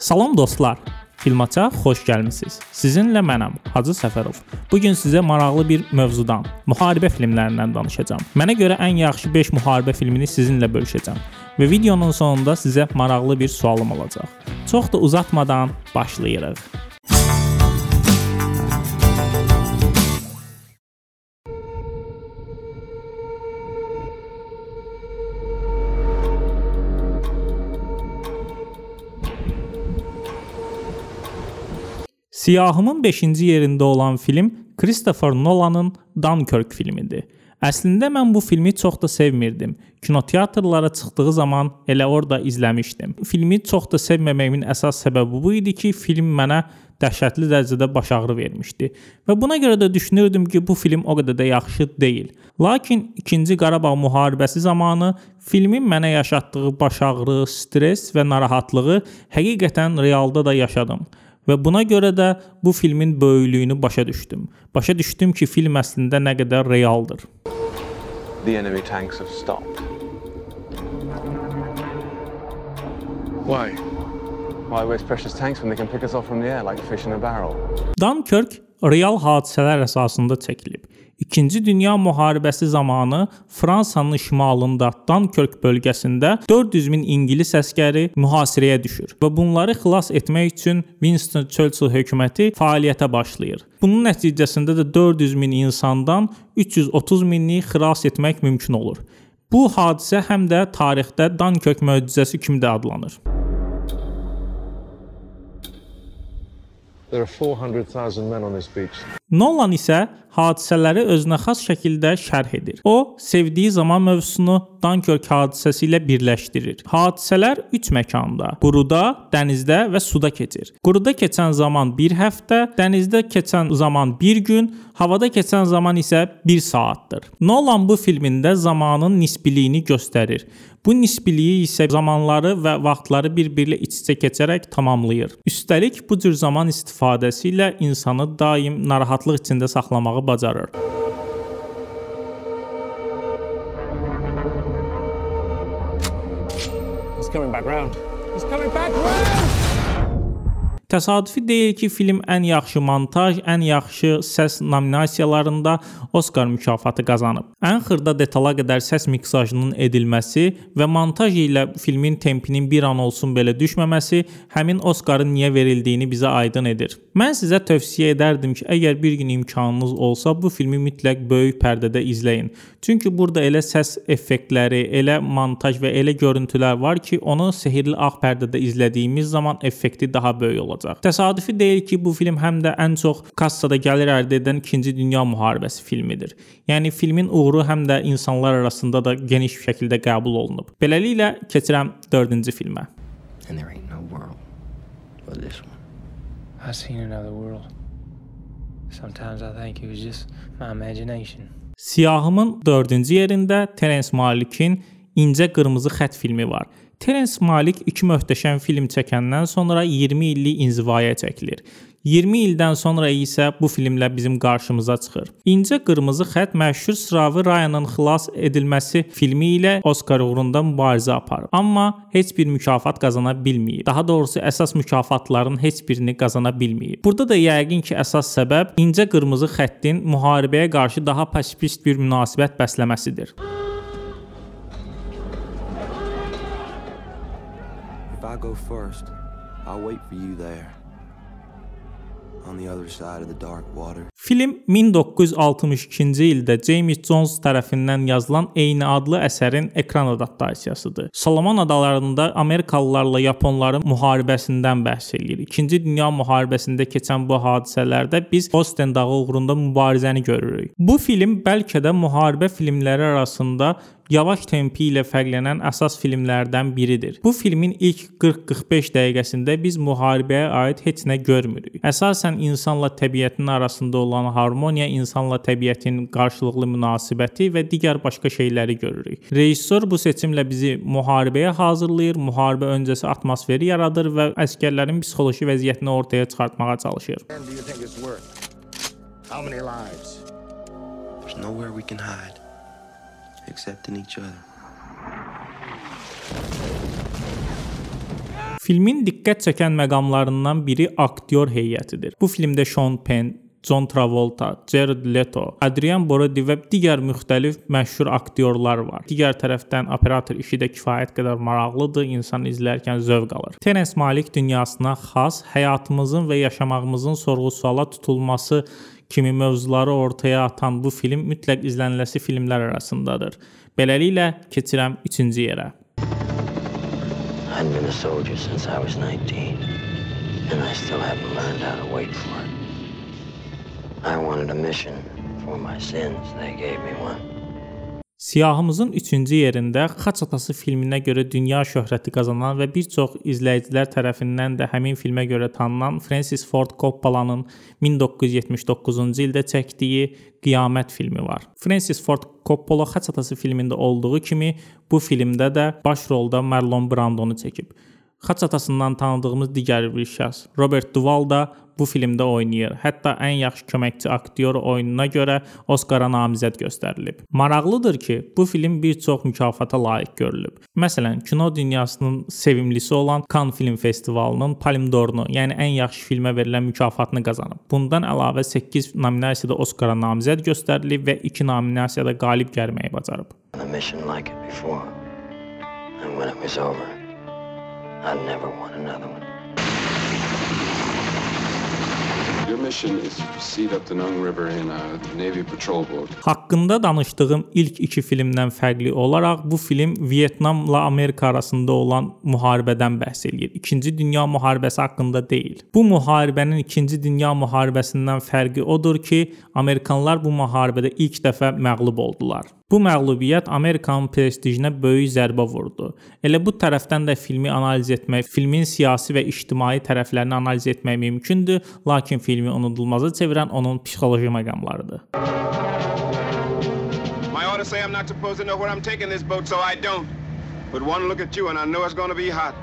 Salam dostlar. Filmaça xoş gəlmisiniz. Sizinlə mənəm Hacı Səfərov. Bu gün sizə maraqlı bir mövzudan, müharibə filmlərindən danışacağam. Mənə görə ən yaxşı 5 müharibə filmini sizinlə bölüşəcəm və videonun sonunda sizə maraqlı bir sualım olacaq. Çox da uzatmadan başlayırıq. Siyahımın 5-ci yerində olan film Christopher Nolanın Dunkirk filmidir. Əslində mən bu filmi çox da sevmirdim. Kinoteatrlara çıxdığı zaman elə orada izləmişdim. Filmi çox da sevməməyimin əsas səbəbi bu idi ki, film mənə dəhşətli dərəcədə baş ağrı vermişdi və buna görə də düşünürdüm ki, bu film o qədər də yaxşı deyil. Lakin 2-ci Qarabağ müharibəsi zamanı filmin mənə yaşatdığı baş ağrı, stress və narahatlığı həqiqətən realda da yaşadım. Və buna görə də bu filmin böyüklüyünü başa düşdüm. Başa düşdüm ki, film əslində nə qədər realdır. The enemy tanks have stopped. Why? Why waste precious tanks when they can pick us off from the air like fish in a barrel? Dunkirk real hadisələr əsasında çəkilib. İkinci Dünya müharibəsi zamanı Fransanın şimalında Dunkirk bölgəsində 400 min ingilis əskəri mühasirəyə düşür və bunları xilas etmək üçün Winston Churchill hökuməti fəaliyyətə başlayır. Bunun nəticəsində də 400 min insandan 330 minini xilas etmək mümkün olur. Bu hadisə həm də tarixdə Dunkirk möcüzəsi kimi də adlanır. There are 400,000 men on this beach. Nolan isə hadisələri özünə xas şəkildə şərh edir. O, sevdiyi zaman mövzusunu Dunkirk hadisəsi ilə birləşdirir. Hadisələr 3 məkanda: quruda, dənizdə və suda keçir. Quruda keçən zaman 1 həftə, dənizdə keçən zaman 1 gün, havada keçən zaman isə 1 saatdır. Nolan bu filmində zamanın nisbiliyini göstərir. Bu nisbiliyi isə zamanları və vaxtları bir-biri iç-içə keçərək tamamlayır. Üstəlik bu cür zaman istifadəsi ilə insanı daim narahatlıq içində saxlamağı bacarır. He's coming back round. He's coming back round! Təsadüfi deyil ki, film ən yaxşı montaj, ən yaxşı səs nominasiyalarında Oskar mükafatı qazanıb. Ən xırda detala qədər səs miksajının edilməsi və montaj ilə filmin tempinin bir an olsun belə düşməməsi həmin Oskarın niyə verildiyini bizə aydın edir. Mən sizə tövsiyə edərdim ki, əgər bir gün imkanınız olsa, bu filmi mütləq böyük pərdədə izləyin. Çünki burada elə səs effektləri, elə montaj və elə görüntülər var ki, onu sehrli ağ pərdədə izlədiyimiz zaman effekti daha böyük olacaq olacaq. Təsadüfi deyil ki, bu film həm də ən çox kassada gəlir əldə edən 2-ci Dünya müharibəsi filmidir. Yəni filmin uğuru həm də insanlar arasında da geniş şəkildə qəbul olunub. Beləliklə keçirəm 4-cü filmə. And there ain't no world but this one. I've seen another world. Sometimes I think it was just my imagination. Siyahımın 4-cü yerində Terence Malick'in İncə Qırmızı Xətt filmi var. Terence Malick iki möhtəşəm film çəkəndən sonra 20 illik inzivaya çəkilir. 20 ildən sonra isə bu filmlə bizim qarşımıza çıxır. İncə qırmızı xətt məşhur sıravi Ryanın xilas edilməsi filmi ilə Oskar uğrunda mübarizə aparıb, amma heç bir mükafat qazana bilməyib. Daha doğrusu əsas mükafatların heç birini qazana bilməyib. Burada da yəqin ki, əsas səbəb incə qırmızı xəttin müharibəyə qarşı daha pasifist bir münasibət bəsləməsidir. Go first, I'll wait for you there. On the other side of the dark water. Film 1962-ci ildə James Jones tərəfindən yazılan eyni adlı əsərin ekran adaptasiyasıdır. Solomon adalarında Amerikalılarla Yaponların müharibəsindən bəhs eləyir. 2-ci Dünya müharibəsində keçən bu hadisələrdə biz Osten dağı uğrunda mübarizəni görürük. Bu film bəlkə də müharibə filmləri arasında yavaş tempi ilə fərqlənən əsas filmlərdən biridir. Bu filmin ilk 40-45 dəqiqəsində biz müharibəyə aid heç nə görmürük. Əsasən insanla təbiətin arasında olan harmoniya, insanla təbiətin qarşılıqlı münasibəti və digər başqa şeyləri görürük. Rejissor bu seçimlə bizi müharibəyə hazırlayır, müharibə öncəsi atmosferi yaradır və əsgərlərin psixoloji vəziyyətini ortaya çıxartmağa çalışır. How many lives? There's nowhere we can hide except in each other. Filmin diqqət çəkən məqamlarından biri aktyor heyətidir. Bu filmdə Sean Penn, John Travolta, Jared Leto, Adrian Brody və digər müxtəlif məşhur aktyorlar var. Digər tərəfdən operator işi də kifayət qədər maraqlıdır, insan izlərkən zövq alır. Terence Malick dünyasına xas həyatımızın və yaşamağımızın sorğu-suala tutulması kimi mövzuları ortaya atan bu film mütləq izlənilməsi filmlər arasındadır. Beləliklə keçirəm 3-cü yerə. I'd been a soldier since I was 19, and I still haven't learned how to wait for it. I wanted a mission for my sins. They gave me one. Siyahımızın 3-cü yerində Xaç atası filminə görə dünya şöhrəti qazanan və bir çox izləyicilər tərəfindən də həmin filmə görə tanınan Francis Ford Coppola'nın 1979-cu ildə çəkdiyi Qiyamət filmi var. Francis Ford Coppola Xaç atası filmində olduğu kimi bu filmdə də baş rolda Marlon Brandonu çəkib. Xaç atasından tanıdığımız digər bir şəxs Robert Duvall da bu filmdə oynayır. Hətta ən yaxşı köməkçi aktyor oyununa görə Oskara namizəd göstərilib. Maraqlıdır ki, bu film bir çox mükafata layiq görülüb. Məsələn, kino dünyasının sevimlisi olan Cannes Film Festivalının Palme d'Orunu, yəni ən yaxşı filmə verilən mükafatını qazanıb. Bundan əlavə 8 nominasiyada Oskara namizəd göstərilib və 2 nominasiyada qalib gəlməyi bacarıb. A mission like it before. And when it was over, I'd never want another one. Your mission is to proceed up the Nung River in a Navy patrol boat. Haqqında danışdığım ilk iki filmdən fərqli olaraq bu film Vyetnamla Amerika arasında olan müharibədən bəhs eləyir. 2-ci Dünya müharibəsi haqqında deyil. Bu müharibənin 2-ci Dünya müharibəsindən fərqi odur ki, Amerikanlar bu müharibədə ilk dəfə məğlub oldular. Bu məğlubiyyət Amerikanın prestijinə böyük zərbə vurdu. Elə bu tərəfdən də filmi analiz etmək, filmin siyasi və ictimai tərəflərini analiz etmək mümkündür, lakin filmi unudulmaza çevirən onun psixoloji məqamlarıdır. My orders say I'm not supposed to know where I'm taking this boat, so I don't. But one look at you and I know it's gonna be hot.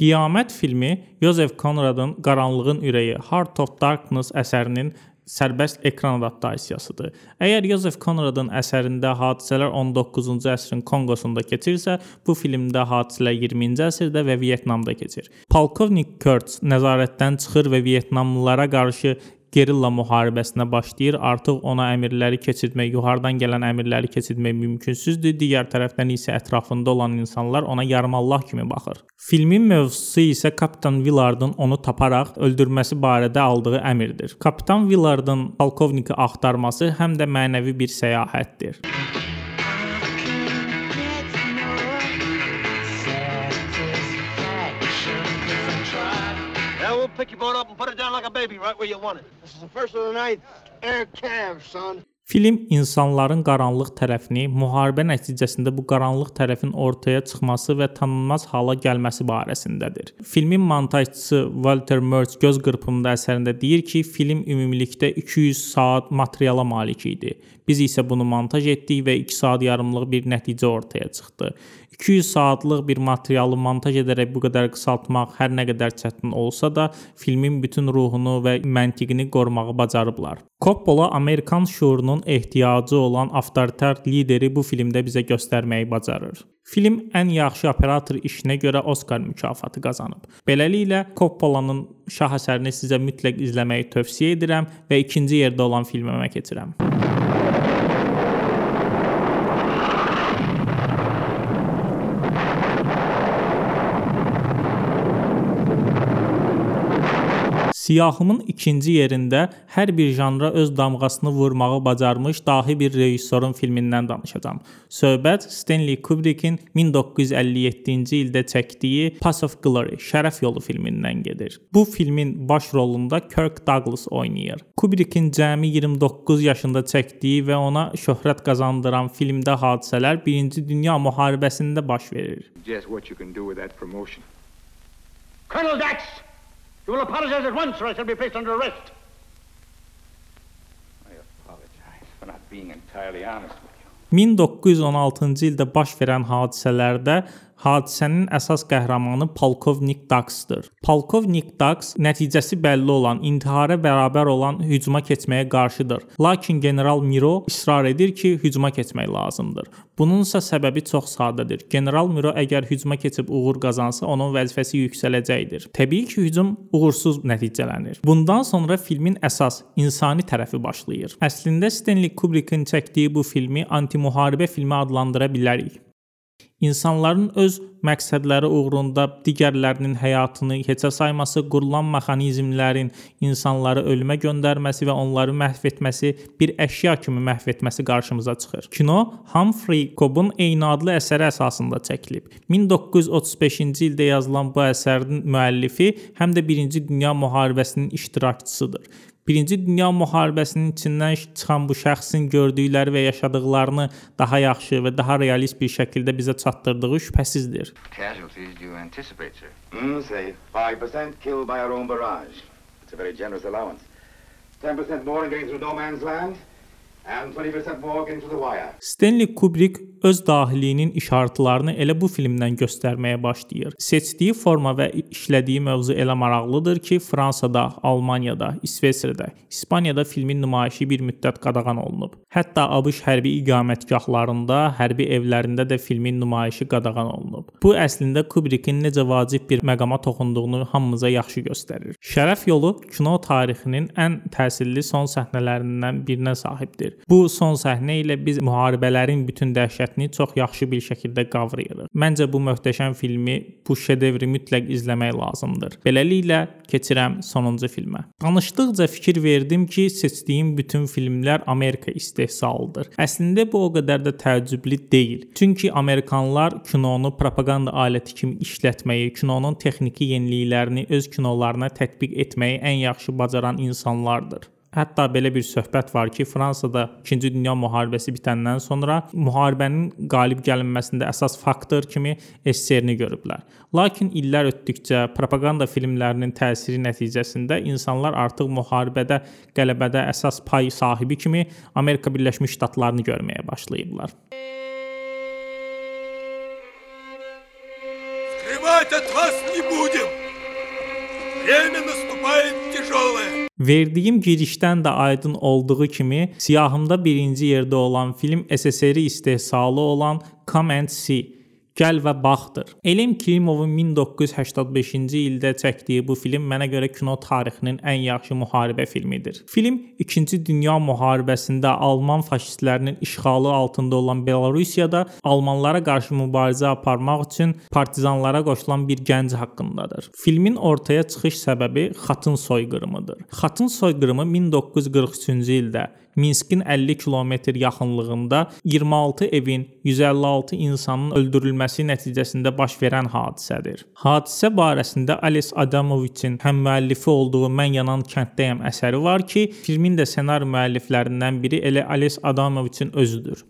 Qiyamət filmi Joseph Conradın Qaranlığın ürəyi Heart of Darkness əsərinin sərbəst ekran adaptasiyasıdır. Əgər Joseph Conradın əsərində hadisələr 19-cu əsrin Konqosunda keçirsə, bu filmdə hadisələr 20-ci əsrdə və Vyetnamda keçir. Polkovnik Kurtz nəzarətdən çıxır və Vyetnamlılara qarşı gerilla müharibəsinə başlayır. Artıq ona əmrləri keçirmək, yuxarıdan gələn əmrləri keçirmək mümkünsüzdür. Digər tərəfdən isə ətrafında olan insanlar ona yarımallah kimi baxır. Filmin mövzusu isə Kapitan Villardın onu taparaq öldürməsi barədə aldığı əmrdir. Kapitan Villardın polkovniki axtarması həm də mənəvi bir səyahətdir. Pick your boat up and put it down like a baby right where you want it. This is the first of the night. Air calf, son. Film insanların qaranlıq tərəfini, müharibə nəticəsində bu qaranlıq tərəfin ortaya çıxması və tanınmaz hala gəlməsi barəsindədir. Filmin montajçısı Walter Murch göz qırpımında əsərində deyir ki, film ümumilikdə 200 saat materiala malik idi. Biz isə bunu montaj etdik və 2 saat yarımlıq bir nəticə ortaya çıxdı. 200 saatlıq bir materialı montaj edərək bu qədər qısaltmaq hər nə qədər çətin olsa da, filmin bütün ruhunu və məntiqini qorumağı bacarıblar. Coppola Amerikan şuurunun ehtiyacı olan avtoritar lideri bu filmdə bizə göstərməyi bacarır. Film ən yaxşı operator işinə görə Oskar mükafatı qazanıb. Beləliklə Coppola'nın şah əsərini sizə mütləq izləməyi tövsiyə edirəm və ikinci yerdə olan filmimə keçirəm. Siyahımın ikinci yerində hər bir janra öz damğasını vurmağı bacarmış dahi bir rejissorun filmindən danışacağam. Söhbət Stanley Kubrickin 1957-ci ildə çəkdiyi Path of Glory, Şərəf yolu filmindən gedir. Bu filmin baş rolunda Kirk Douglas oynayır. Kubrickin cəmi 29 yaşında çəkdiyi və ona şöhrət qazandıran filmdə hadisələr 1-ci Dünya müharibəsində baş verir. Just what you can do with that promotion. Colonel Dax! You will apologize at once or I shall be placed under arrest. I apologize for not being entirely honest with you. 1916-cı ildə baş verən hadisələrdə hadisənin əsas qəhrəmanı Polkovnik Daxdır. Polkovnik Dax nəticəsi bəlli olan, intihara bərabər olan hücuma keçməyə qarşıdır. Lakin general Miro israr edir ki, hücuma keçmək lazımdır. Bununsa səbəbi çox sadədir. General Miro əgər hücuma keçib uğur qazansa, onun vəzifəsi yüksələcəkdir. Təbii ki, hücum uğursuz nəticələnir. Bundan sonra filmin əsas insani tərəfi başlayır. Əslində Stanley Kubrickin çəkdiyi bu filmi anti-müharibə filmi adlandıra bilərik. İnsanların öz məqsədləri uğrunda digərlərinin həyatını heçə sayması, qurulan mexanizmlərin insanları ölümə göndərməsi və onları məhv etməsi, bir əşya kimi məhv etməsi qarşımıza çıxır. Kino Humphrey Cobb'un eyni adlı əsəri əsasında çəkilib. 1935-ci ildə yazılan bu əsərin müəllifi həm də 1-ci Dünya müharibəsinin iştirakçısıdır. Birinci Dünya müharibəsinin içindən çıxan bu şəxsin gördükləri və yaşadıklarını daha yaxşı və daha realist bir şəkildə bizə çatdırdığı şübhəsizdir. Casualties do you anticipate, sir? Hmm, say 5% killed by our own barrage. It's a very generous allowance. 10% more in getting through no man's land. And 20% more getting to the wire. Stanley Kubrick öz dahiliyinin işarətlərini elə bu filmdən göstərməyə başlayır. Seçdiyi forma və işlədiyi mövzu elə maraqlıdır ki, Fransada, Almaniyada, İsveçrədə, İspaniyada filmin nümayişi bir müddət qadağan olunub. Hətta ABŞ hərbi iqamətgahlarında, hərbi evlərində də filmin nümayişi qadağan olunub. Bu əslində Kubrickin necə vacib bir məqama toxunduğunu hamımıza yaxşı göstərir. Şərəf yolu kino tarixinin ən təsirli son səhnələrindən birinə sahibdir. Bu son səhnə ilə biz müharibələrin bütün dəhşətini çox yaxşı bir şəkildə qavrayırıq. Məncə bu möhtəşəm filmi, bu şedevri mütləq izləmək lazımdır. Beləliklə keçirəm sonuncu filmə. Danışdıqca fikir verdim ki, seçdiyim bütün filmlər Amerika istehsalıdır. Əslində bu o qədər də təəccüblü deyil. Çünki Amerikanlar kinonu propaganda aləti kimi işlətməyi, kinonun texniki yeniliklərini öz kinolarına tətbiq etməyi ən yaxşı bacaran insanlardır. Hətta belə bir söhbət var ki, Fransada 2-ci Dünya müharibəsi bitəndən sonra müharibənin qalib gəlinməsində əsas faktor kimi SSR-ni görüblər. Lakin illər ötdükcə propaganda filmlərinin təsiri nəticəsində insanlar artıq müharibədə, qələbədə əsas pay sahibi kimi Amerika Birləşmiş Ştatlarını görməyə başlayıblar. Скрывать от вас не будем. Время наступает тяжелое. Verdiyim girişdən də aydın olduğu kimi, siyahımda birinci yerdə olan film SSR istehsalı olan Come and See Gəl və baxdır. Elm Klimovun 1985-ci ildə çəkdiyi bu film mənə görə kino tarixinin ən yaxşı müharibə filmidir. Film 2-ci Dünya müharibəsində Alman faşistlərinin işğalı altında olan Belarusiyada almanlara qarşı mübarizə aparmaq üçün partizanlara qoşulan bir gənc haqqındadır. Filmin ortaya çıxış səbəbi xatın soyqırımıdır. Xatın soyqırımı 1943-cü ildə Minskin 50 kilometr yaxınlığında 26 evin, 156 insanın öldürülməsi nəticəsində baş verən hadisədir. Hadisə barəsində Ales Adamoviçin həm müəllifi olduğu Mən yanan kənddəyəm əsəri var ki, filmin də ssenari müəlliflərindən biri elə Ales Adamoviçin özüdür.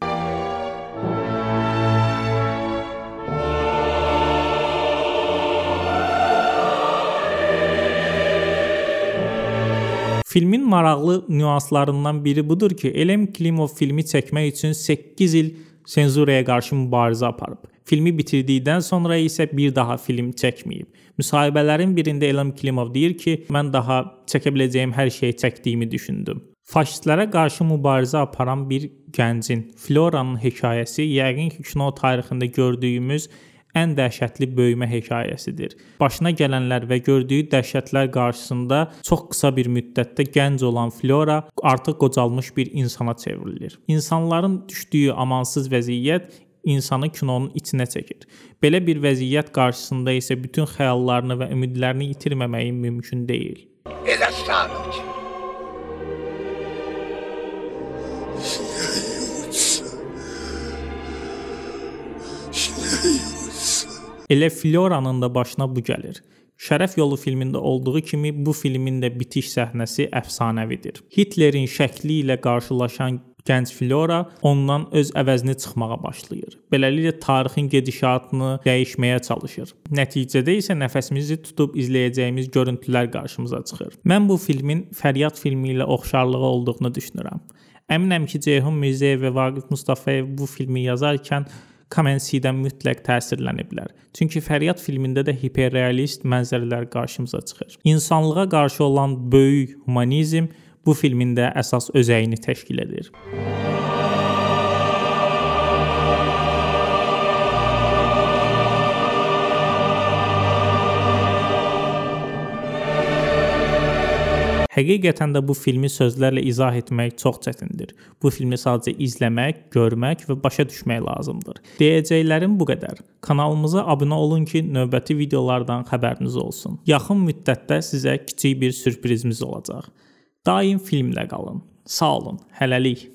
Filmin maraqlı nüanslarından biri budur ki, Elem Klimov filmi çəkmək üçün 8 il senzuraya qarşı mübarizə aparıb. Filmi bitirdikdən sonra isə bir daha film çəkməyib. Müsahibələrin birində Elem Klimov deyir ki, mən daha çəkə biləcəyim hər şeyi çəkdiyimi düşündüm. Faşistlərə qarşı mübarizə aparan bir gəncin Floranın hekayəsi yəqin ki, kino tarixində gördüyümüz ən dəhşətli böyümə hekayəsidir. Başına gələnlər və gördüyü dəhşətlər qarşısında çox qısa bir müddətdə gənc olan Flora artıq qocalmış bir insana çevrilir. İnsanların düşdüyü amansız vəziyyət insanı kinonun içinə çəkir. Belə bir vəziyyət qarşısında isə bütün xəyallarını və ümidlərini itirməməyi mümkün deyil. Elə sanır ki, Elə Floranın da başına bu gəlir. Şərəf yolu filmində olduğu kimi bu filmin də bitiş səhnəsi əfsanəvidir. Hitlerin şəkli ilə qarşılaşan gənc Flora ondan öz əvəzini çıxmağa başlayır. Beləliklə tarixin gedişatını dəyişməyə çalışır. Nəticədə isə nəfəsimizi tutub izləyəcəyimiz görüntülər qarşımıza çıxır. Mən bu filmin Fəryad filmi ilə oxşarlığı olduğunu düşünürəm. Əminəm ki, Ceyhun Mirzəyev və Vaqif Mustafayev bu filmi yazarkən Kamensidən mütləq təsirləniblər. Çünki Fəryad filmində də hiperrealist mənzərələr qarşımıza çıxır. İnsanlığa qarşı olan böyük humanizm bu filmin də əsas özəyini təşkil edir. Həqiqətən də bu filmi sözlərlə izah etmək çox çətindir. Bu filmi sadəcə izləmək, görmək və başa düşmək lazımdır. Deyəcəklərim bu qədər. Kanalımıza abunə olun ki, növbəti videolardan xəbəriniz olsun. Yaxın müddətdə sizə kiçik bir sürprizimiz olacaq. Daim filmlə qalın. Sağ olun. Hələlik.